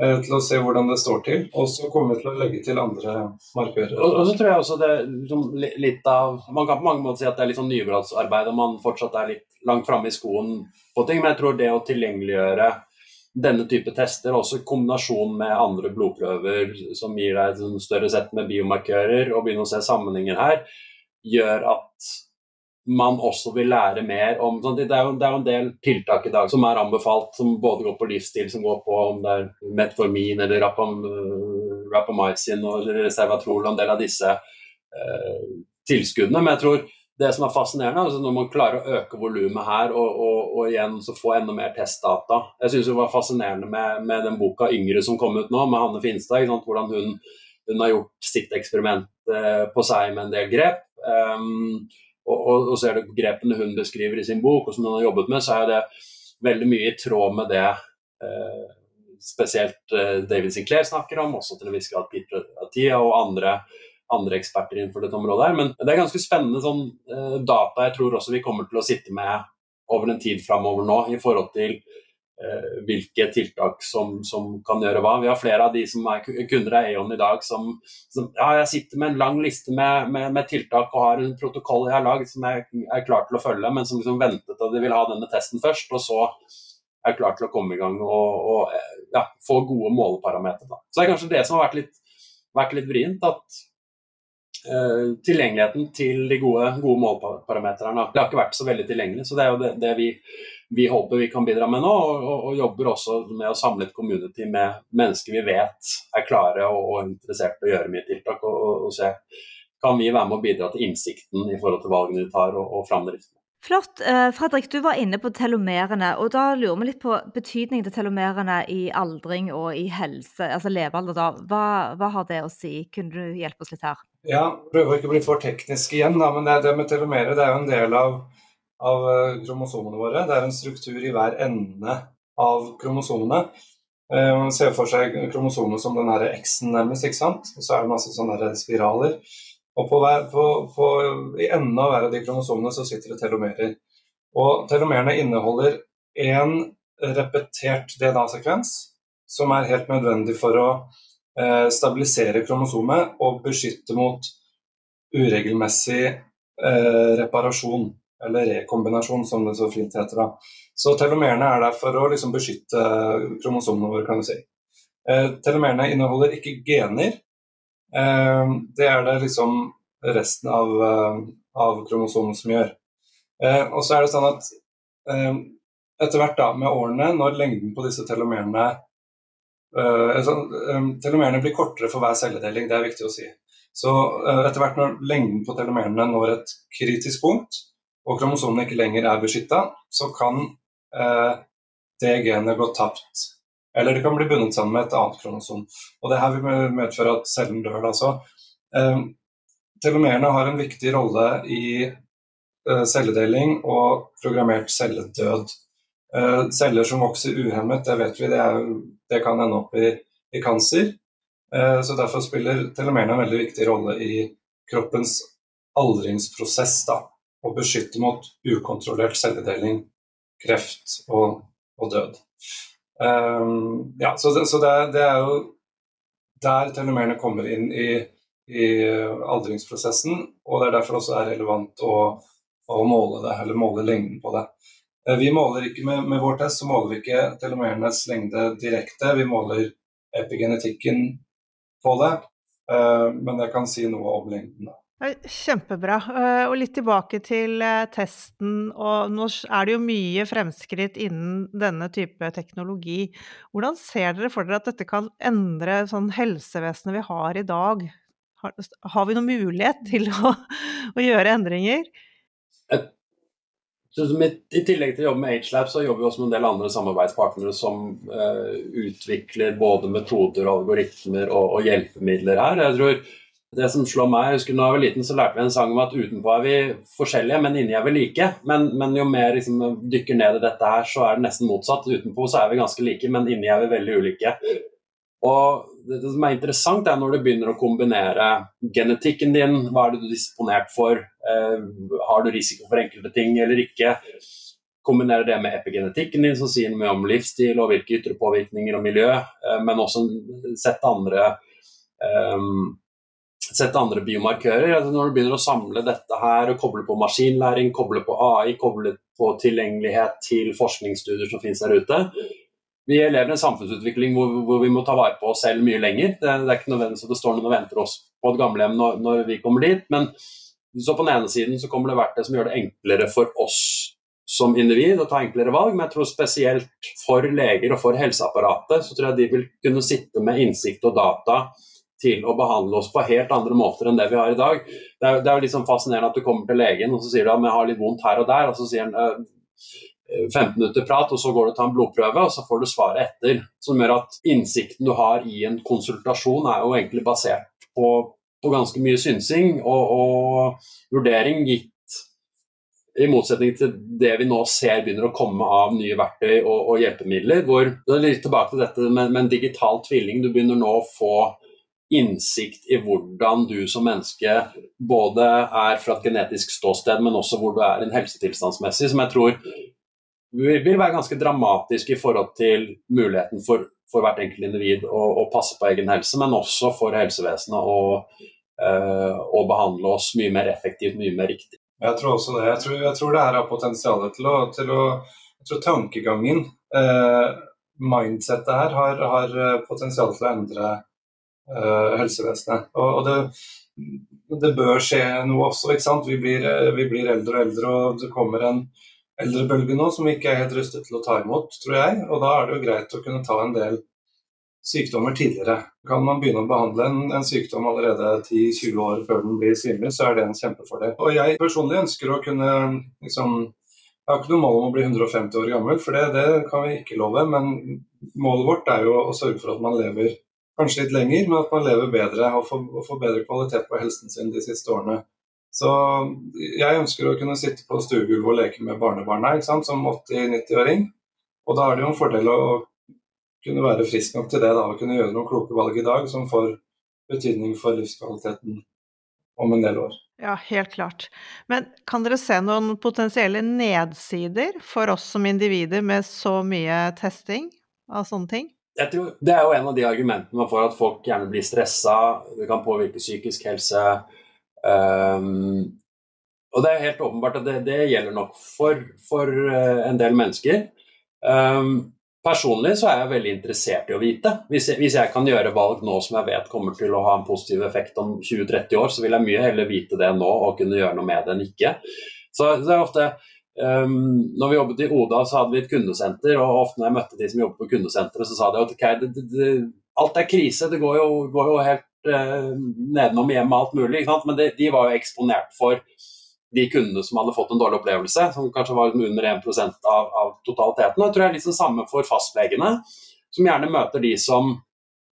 til å se hvordan det står til. Og så kommer vi til å legge til andre markører. Og, og, så tror jeg også det liksom, litt av Man kan på mange måter si at det er litt sånn nybrottsarbeid, og man fortsatt er litt langt framme i skoen på ting. Men jeg tror det å tilgjengeliggjøre denne type tester, også i kombinasjon med andre blodprøver som gir deg et sånn større sett med biomarkører, og begynne å se sammenhenger her, gjør at man også vil lære mer om sånn, det, er jo, det, er jo, en del tiltak i dag som er anbefalt, som både går på livsstil, som går på om det er metformin eller rapam, rapamycin og reservatrol og en del av disse eh, tilskuddene. Men jeg tror det som er fascinerende, altså når man klarer å øke volumet her og, og, og, igjen så få enda mer testdata Jeg syns det var fascinerende med, med, den boka 'Yngre' som kom ut nå, med Hanne Finstad. Hvordan hun, hun, har gjort sitt eksperiment eh, på seg med en del grep. Um, og, og, og ser du grepene hun beskriver i sin bok, og som hun har jobbet med, så er det veldig mye i tråd med det eh, spesielt eh, David Sinclair snakker om, også til en viss grad Peter Atia og andre andre eksperter innenfor dette området. her, Men det er ganske spennende sånn, eh, data jeg tror også vi kommer til å sitte med over en tid framover nå, i forhold til hvilke tiltak som, som, kan gjøre hva. Vi har flere av de som er kunder av Eon i dag som, som ja, jeg sitter med en lang liste med, med, med, tiltak og har en protokoll jeg har lagd som jeg er klar til å følge, men som liksom ventet at de vil ha denne testen først. og så er klar til å komme i gang og, og ja, få gode måleparametere. Så det er kanskje det som har vært litt, vært litt vrient. at tilgjengeligheten til de gode, gode målparameterne. Det har ikke vært så veldig tilgjengelig, så det er jo det, det vi, vi, håper vi kan bidra med nå. Og, og, og, jobber også med å samle et community med mennesker vi vet er klare og, og interessert i å gjøre mye tiltak. Og, og, se kan vi være med å bidra til innsikten i forhold til valgene vi tar og, og framdriften. Flott. Eh, Fredrik, du var inne på telomerene. og Da lurer vi litt på betydningen til telomerene i aldring og i helse, altså levealder. da. Hva, hva har det å si? Kunne du hjelpe oss litt her? Ja, prøver ikke å bli for teknisk igjen, da, men det, det med telomere det er jo en del av, av eh, kromosomene våre. Det er en struktur i hver ende av kromosomene. Eh, man ser for seg kromosomene som den X-en nærmest, ikke sant? og så er det masse sånne spiraler. Og på hver, på, på, I enden av hver av de kromosomene så sitter det telomerer. Og telomerene inneholder én repetert DNA-sekvens som er helt nødvendig for å stabilisere kromosomet og beskytte mot uregelmessig eh, reparasjon, eller rekombinasjon, som det så fint heter. da. Så telomerene er der for å liksom, beskytte kromosomene våre, kan du si. Eh, telomerene inneholder ikke gener. Eh, det er det liksom resten av, eh, av kromosomen som gjør. Eh, og så er det sånn at etter hvert da, med årene, når lengden på disse telomerene telomerene blir kortere for hver celledeling, det er viktig å si. Så uh, etter hvert når lengden på telomerene når et kritisk punkt, og kromosomene ikke lenger er beskytta, så kan uh, det genet gå tapt. Eller det kan bli bundet sammen med et annet kromosom. Og det her vil medføre at cellen dør. Altså. telomerene har en viktig rolle i celledeling og programmert celledød. Celler som vokser uhemmet, det vet vi, det, er, det kan ende opp i, i kancer. Uh, så Derfor spiller telomerene en veldig viktig rolle i kroppens aldringsprosess. Da, og beskytte mot ukontrollert celledeling, kreft og, og død. Um, ja, så, det, så det, det, er jo der telomerene kommer inn i, i aldringsprosessen, og det er derfor også er relevant å, å måle det, eller måle lengden på det. Eh, vi måler ikke med, med, vår test så måler vi ikke telomerenes lengde direkte, vi måler epigenetikken på det. Eh, men jeg kan si noe om lengden. Kjempebra. Eh, og litt tilbake til testen. og Nå er det jo mye fremskritt innen denne type teknologi. Hvordan ser dere for dere at dette kan endre sånn helsevesenet vi har i dag? Har, har vi noen mulighet til å, å gjøre endringer? Jeg I tillegg til å jobbe med Agelab, så jobber vi også med en del andre samarbeidspartnere som uh, utvikler både metoder, algoritmer og, og, hjelpemidler her. Jeg tror det som slår meg, jeg husker Da jeg var liten, så lærte vi en sang om at utenpå er vi forskjellige, men inni er vi like. Men, men jo mer liksom, dykker ned i dette her, så er det nesten motsatt. Utenpå så er vi ganske like, men inni er vi veldig ulike. Og det, som er interessant, er når du begynner å kombinere genetikken din, hva er det du er disponert for, eh, har du risiko for enkelte ting eller ikke. Kombinere det med epigenetikken din, som sier mye om livsstil og hvilke ytre påvirkninger og miljø, eh, men også sette andre eh, sette andre biomarkører. Altså når du begynner å samle dette her og koble på maskinlæring, koble på AI, koble på tilgjengelighet til forskningsstudier som finnes der ute, vi lever i en samfunnsutvikling hvor, hvor, vi må ta vare på oss selv mye lenger. Det, det er ikke nødvendigvis at det står noen og venter oss på et gamlehjem når, når vi kommer dit. Men så på den ene siden så kommer det verktøy som gjør det enklere for oss som individ å ta enklere valg, men jeg tror spesielt for leger og for helseapparatet så tror jeg de vil kunne sitte med innsikt og data til å behandle oss på helt andre måter enn det vi har i dag. Det er, det er jo litt sånn fascinerende at du kommer til legen og så sier du at jeg har litt vondt her og der, og så sier han 15 minutter prat, og så går du og tar en blodprøve, og så får du svaret etter. Som gjør at innsikten du har i en konsultasjon, er jo egentlig basert på, på ganske mye synsing og, og, vurdering, gitt i motsetning til det vi nå ser begynner å komme av nye verktøy og, og hjelpemidler. hvor litt tilbake til dette med, med en digital tvilling. Du begynner nå å få innsikt i hvordan du som menneske både er fra et genetisk ståsted, men også hvor du er en helsetilstandsmessig, som jeg tror vil være ganske dramatisk i forhold til muligheten for, for hvert enkelt individ å, å, passe på egen helse, men også for helsevesenet å, øh, å, behandle oss mye mer effektivt, mye mer riktig. Jeg tror også det. Jeg tror, jeg tror det her har potensial til å, til å Jeg tror tankegangen, eh, mindsettet her, har, har eh, potensial til å endre eh, helsevesenet. Og, og det, det, bør skje noe også. ikke sant? Vi blir, vi blir eldre og eldre, og det kommer en eldrebølge nå som ikke er helt rustet til å ta imot, tror jeg. Og da er det jo greit å kunne ta en del sykdommer tidligere. Kan man begynne å behandle en, en sykdom allerede 10-20 år før den blir synlig, så er det en kjempefordel. Og jeg personlig ønsker å kunne liksom Jeg har ikke noe mål om å bli 150 år gammel, for det, det kan vi ikke love. Men målet vårt er jo å sørge for at man lever kanskje litt lenger, men at man lever bedre og får, og får bedre kvalitet på helsen sin de siste årene. Så jeg ønsker å kunne sitte på stuegulvet og leke med barnebarna ikke sant? som 80-90-åring. Og da er det jo en fordel å kunne være frisk nok til det, da, og kunne gjøre noen kloke valg i dag som får betydning for livskvaliteten om en del år. Ja, helt klart. Men kan dere se noen potensielle nedsider for oss som individer med så mye testing av sånne ting? Jeg tror Det er jo en av de argumentene man får, at folk gjerne blir stressa, det kan påvirke psykisk helse. Um, og det er helt åpenbart at det, det gjelder nok for, for uh, en del mennesker. Um, personlig så er jeg veldig interessert i å vite. Hvis jeg, hvis jeg, kan gjøre valg nå som jeg vet kommer til å ha en positiv effekt om 20-30 år, så vil jeg mye heller vite det nå og kunne gjøre noe med det enn ikke. Så, så er ofte um, når vi jobbet i Oda, så hadde vi et kundesenter, og ofte når jeg møtte de som jobbet på kundesenteret, så sa de at okay, det, det, alt er krise, det går jo, går jo helt eh, nedenom hjemme og alt mulig. Men de, de, var jo eksponert for de kundene som hadde fått en dårlig opplevelse, som kanskje var under 1 av, av totaliteten. Og jeg tror det er liksom samme for fastlegene, som gjerne møter de som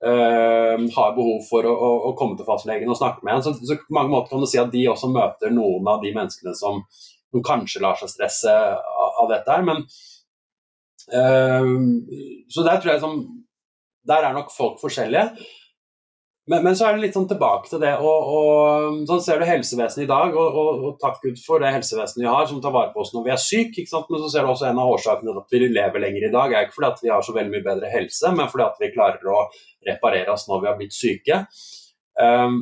eh, har behov for å, å, å, komme til fastlegen og snakke med en. Så, så, på mange måter kan du si at de også møter noen av de menneskene som, som kanskje lar seg stresse av, av dette her. Men eh, Så der tror jeg som Der er nok folk forskjellige. Men, men, så er det litt sånn tilbake til det. Og, og sånn ser du helsevesenet i dag, og, og, og, takk Gud for det helsevesenet vi har som tar vare på oss når vi er syke. Men så ser du også en av årsakene til at vi lever lenger i dag, er ikke fordi at vi har så veldig mye bedre helse, men fordi at vi klarer å reparere oss når vi har blitt syke. Um,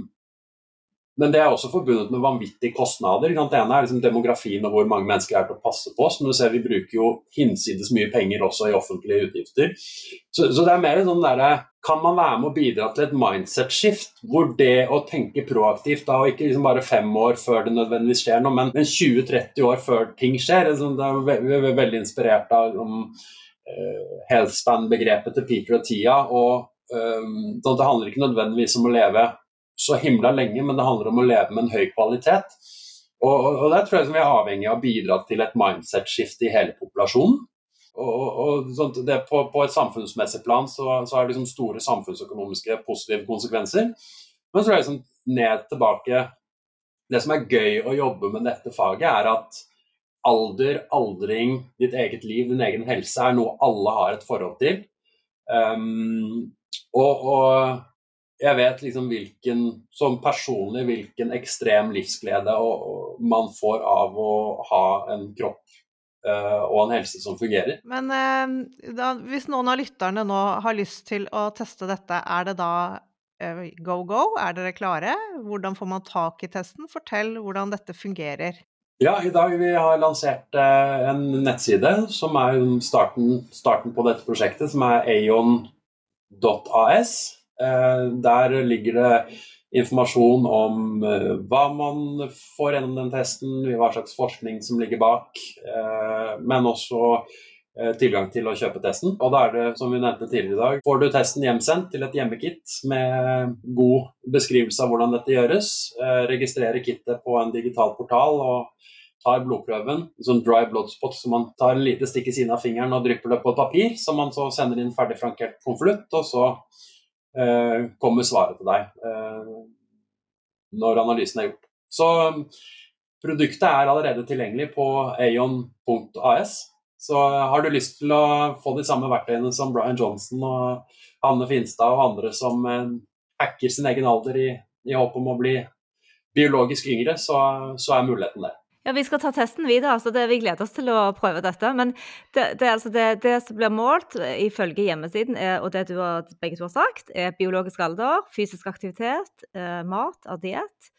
men det er også forbundet med vanvittige kostnader. Det ene er liksom demografien og hvor mange mennesker er til å passe på. Men du ser vi bruker jo hinsides mye penger også i offentlige utgifter. Så, så det er mer sånn derre Kan man være med å bidra til et mindset-skift, hvor det å tenke proaktivt, da, og ikke liksom bare fem år før det nødvendigvis skjer noe, men, men 20-30 år før ting skjer Liksom, det er ve ve veldig inspirert av um, uh, healthspan-begrepet til Peter og Tia. og um, Det handler ikke nødvendigvis om å leve så himla lenge, men det handler om å leve med en høy kvalitet. Og, og, og der tror jeg vi er avhengig av å bidra til et mindset-skifte i hele populasjonen. Og, og sånn, det, på, på, et samfunnsmessig plan så, så er det liksom store samfunnsøkonomiske positive konsekvenser. Men så er det liksom ned tilbake Det som er gøy å jobbe med dette faget, er at alder, aldring, ditt eget liv, din egen helse er noe alle har et forhold til. Um, og, og jeg vet liksom hvilken, som personlig hvilken ekstrem livsglede man får av å ha en kropp uh, og en helse som fungerer. Men uh, da, hvis noen av lytterne nå har lyst til å teste dette, er det da uh, go go? Er dere klare? Hvordan får man tak i testen? Fortell hvordan dette fungerer. Ja, i dag vi har lansert en nettside som er starten, starten på dette prosjektet, som er aon.as. Eh, der ligger det informasjon om eh, hva man får gjennom den testen, hva slags forskning som ligger bak, eh, men også tilgang til å kjøpe testen. Og da er det, som vi nevnte tidligere i dag, får du testen hjemsendt til et hjemmekit med god beskrivelse av hvordan dette gjøres. Registrerer kittet på en digital portal og tar blodprøven, sånn dry blood spot, så man tar et lite stikk i siden av fingeren og drypper det på et papir, som man så sender inn ferdig frankert konvolutt, og så kommer svaret til deg eh, når analysen er gjort. Så produktet er allerede tilgjengelig på aon.as. Så har du lyst til å få de samme verktøyene som Brian Johnson og Anne Finstad og andre som eh, hacker sin egen alder i, i håp om å bli biologisk yngre, så, så er muligheten der. Ja, Vi skal ta testen videre, så det, vi gleder oss til å prøve dette. Men det, det, altså det, det som blir målt ifølge hjemmesiden, er, og det du har, begge to har sagt, er biologisk alder, fysisk aktivitet, eh, mat av diett,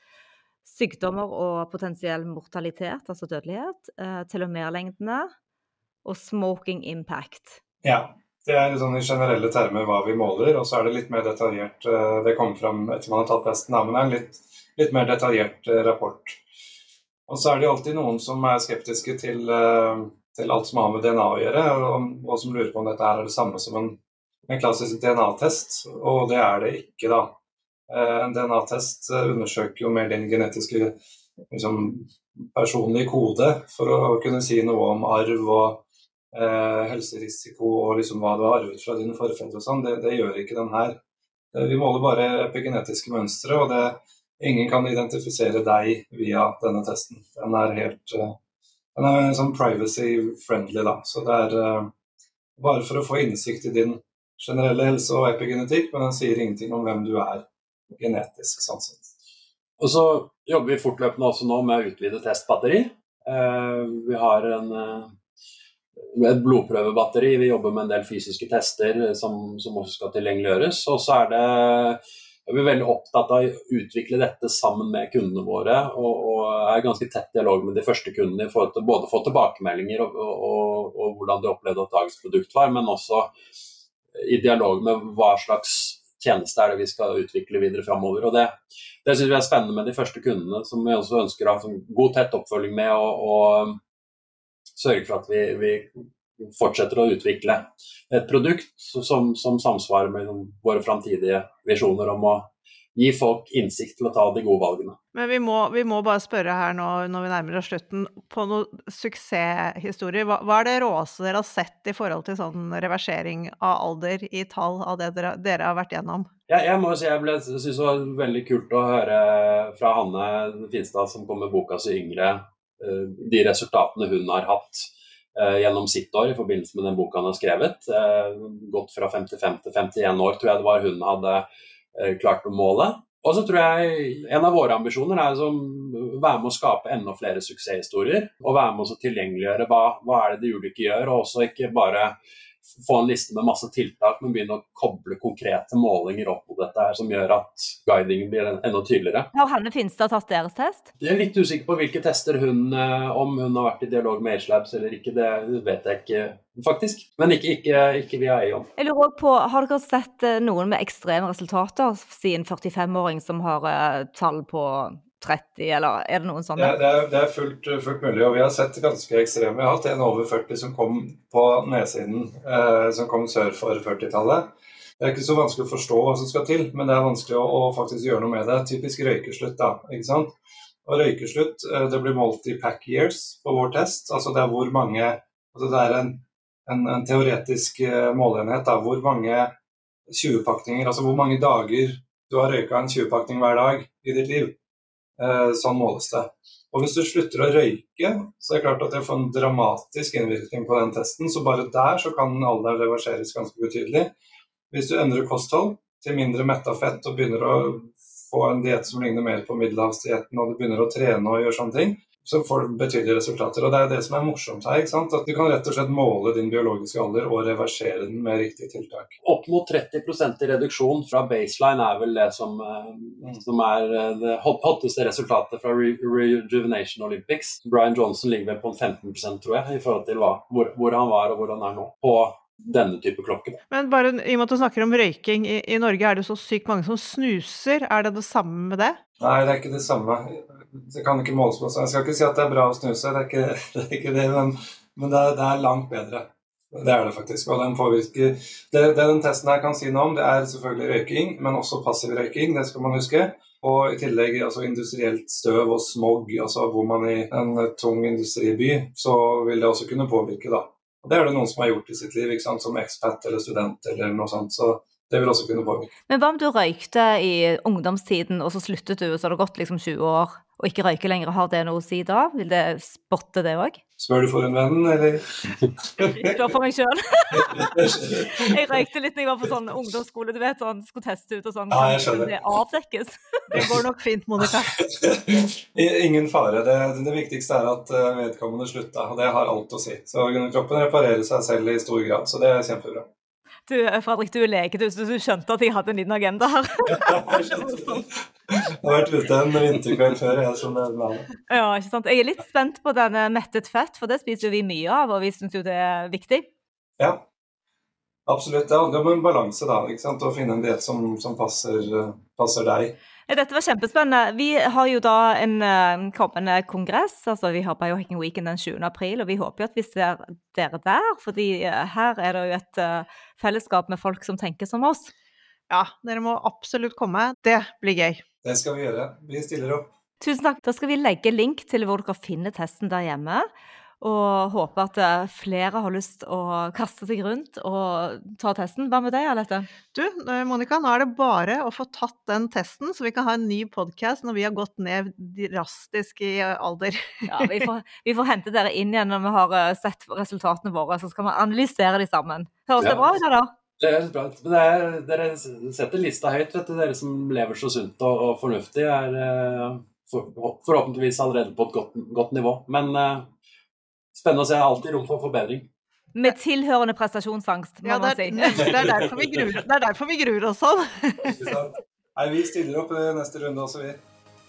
sykdommer og potensiell mortalitet, altså dødelighet, eh, telomerlengdene og smoking impact. Ja. Det er sånn i generelle termer hva vi måler, og så er det litt mer detaljert eh, Det kommer fram etter man har tatt testen, men det er en litt, litt mer detaljert eh, rapport. Og så er det jo alltid noen som er skeptiske til, eh, til alt som har med DNA å gjøre, og, og som lurer på om dette er det samme som en, en klassisk DNA-test, og det er det ikke, da. En DNA-test undersøker jo mer din genetiske liksom, personlige kode for å kunne si noe om arv og eh, helserisiko og liksom hva du har arvet fra dine forfedre og sånn, det, det, gjør ikke den her. Eh, vi måler bare epigenetiske mønstre, og det, ingen kan identifisere deg via denne testen. Den er helt uh, den er sånn privacy-friendly, da. Så det er uh, bare for å få innsikt i din generelle helse og epigenetikk, men den sier ingenting om hvem du er genetisk, sånn sett. Og så jobber vi fortløpende også nå med å utvide testbatteri. Uh, vi har en et blodprøvebatteri. Vi jobber med en del fysiske tester som, som også skal tilgjengeliggjøres. Og så er det er vi veldig opptatt av å utvikle dette sammen med kundene våre. Og, og er ganske tett dialog med de første kundene i forhold til både å få tilbakemeldinger og, og, og hvordan de opplevde at dagens produkt var, men også i dialog med hva slags tjeneste er det vi skal utvikle videre framover. Og det, det syns vi er spennende med de første kundene, som vi også ønsker å ha god, tett oppfølging med. og sørge for at vi, vi fortsetter å utvikle et produkt som, som samsvarer med våre framtidige visjoner om å gi folk innsikt til å ta de gode valgene. Men vi må, vi må bare spørre her nå når vi nærmer oss slutten, på noen suksesshistorier. Hva, hva, er det råeste dere har sett i forhold til sånn reversering av alder i tall av det dere, dere har vært gjennom? Ja, jeg må si jeg ble, synes det var veldig kult å høre fra Hanne Finstad som kom med boka 'Så yngre', Eh, de resultatene hun har hatt gjennom sitt år i forbindelse med den boka han har skrevet. Eh, gått fra 55 til 51 år, tror jeg det var hun hadde klart å måle. Og så tror jeg En av våre ambisjoner er å være med å skape enda flere suksesshistorier. Og være med å tilgjengeliggjøre hva, hva er det de ulike gjør, og også ikke bare få en liste med masse tiltak, men begynne å koble konkrete målinger opp mot dette her, som gjør at guidingen blir enda tydeligere. Har Hanne Finstad tatt deres test? Jeg er litt usikker på hvilke tester hun eh, Om hun har vært i dialog med AgeLabs eller ikke, det vet jeg ikke faktisk. Men ikke, ikke, ikke via Eion. Jeg lurer også på, Har dere sett eh, noen med ekstreme resultater, siden 45-åring som har uh, tall på 30, eller er det noen sånne? Ja, det, er, det er fullt, fullt, mulig, og vi har sett ganske ekstreme. Vi har hatt en over 40 som kom på nedsiden, eh, som kom sør for 40-tallet. Det er ikke så vanskelig å forstå hva som skal til, men det er vanskelig å, å faktisk gjøre noe med det. Typisk røykeslutt, da. ikke sant? Og røykeslutt eh, det blir målt i pack years på vår test. altså Det er hvor mange altså Det er en, en, en teoretisk eh, måleenhet. da, Hvor mange 20-pakninger, altså hvor mange dager du har røyka en 20-pakning hver dag i ditt liv. Sånn måles det. Og hvis du slutter å røyke, så er det klart at det får en dramatisk innvirkning på den testen. Så bare der så kan alderen reverseres ganske betydelig. Hvis du endrer kosthold til mindre metta fett og begynner å få en diett som ligner mer på middelhavsdietten, og du begynner å trene og gjøre sånne ting, så får du betydelige resultater. Og Det er det som er morsomt her. ikke sant? At Du kan rett og slett måle din biologiske alder og reversere den med riktige tiltak. Opp mot 30 i reduksjon fra baseline er vel det som, eh, mm. som er eh, det hotteste resultatet fra Rejuvenation Olympics. Brian Johnson ligger vel på en 15% tror jeg, i forhold til hva, hvor, hvor, han var og hvor han er nå. på denne type klokker. Men bare i og med at du snakker om røyking, i, i Norge er det så sykt mange som snuser. Er det det samme med det? Nei, det er ikke det samme det kan ikke måles på. seg. jeg skal ikke si at det er bra å snuse, det er ikke det, er ikke det men, men det, er, det, er, langt bedre. Det er det faktisk. Og den påvirker det, det den testen her kan si noe om, det er selvfølgelig røyking, men også passiv røyking. Det skal man huske. Og i tillegg altså industrielt støv og smog. altså Bor man i en tung industriby, så vil det også kunne påvirke, da. Og Det er det noen som har gjort i sitt liv, ikke sant? som ekspat eller student eller noe sånt. Så det vil også kunne påvirke. Men hva om du røykte i ungdomstiden, og så sluttet du, og så har det gått liksom 20 år, og ikke røyker lenger. Har det noe å si da? Vil det spotte det òg? Spør du for en venn, eller? Spør for meg sjøl. jeg røykte litt da jeg var på sånn ungdomsskole, du vet, sånn, skulle teste ut og sånn. Ja, jeg skjønner. Det avdekkes. Det går nok fint, Monica. Ingen fare. Det, det, viktigste er at eh, vedkommende slutta, og det har alt å si. Så kroppen reparerer seg selv i stor grad, så det er kjempebra. Du, Fredrik, du er lege, du, så du skjønte at jeg hadde en liten agenda her. Jeg har vært ute en vinterkveld før, jeg som er vanlig. Ja, ikke sant. Jeg er litt spent på denne mettet fett, for det spiser jo vi mye av, og vi syns jo det er viktig. Ja, absolutt. Det handler om en balanse, da. ikke sant? Å finne en diett som, som passer, passer deg. Dette var kjempespennende. Vi har jo da en uh, kommende kongress. altså Vi har Biohacking Weekend den 7. april, og vi håper jo at vi ser dere der. fordi uh, her er det jo et uh, fellesskap med folk som tenker som oss. Ja, dere må absolutt komme. Det blir gøy. Det skal vi gjøre. Vi stiller opp. Tusen takk. Da skal vi legge link til hvor dere finner testen der hjemme. Og håper at eh, flere har lyst å kaste seg rundt og ta testen. Hva med deg, Alette? Du, eh, Monica, nå er det bare å få tatt den testen, så vi kan ha en ny podkast når vi har gått ned drastisk i alder. Ja, vi får, vi får, hente dere inn igjen når vi har eh, sett resultatene våre, så skal vi analysere de sammen. Høres ja. det bra ut, da? Det høres bra ut. Men det er, dere setter lista høyt, vet du, dere som lever så sunt og, og fornuftig. er for, forhåpentligvis allerede på et godt, godt nivå. Men spennende å se. Alltid rom for forbedring. Med tilhørende prestasjonsangst, må ja, man si. det, er derfor vi gruer, det er derfor vi gruer oss sånn. Nei, vi stiller opp neste runde også, vi.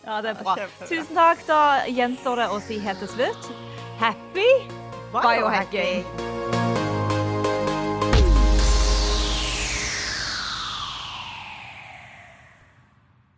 Ja, det er bra. Tusen takk. Da gjenstår det å si helt til slutt happy biohacking.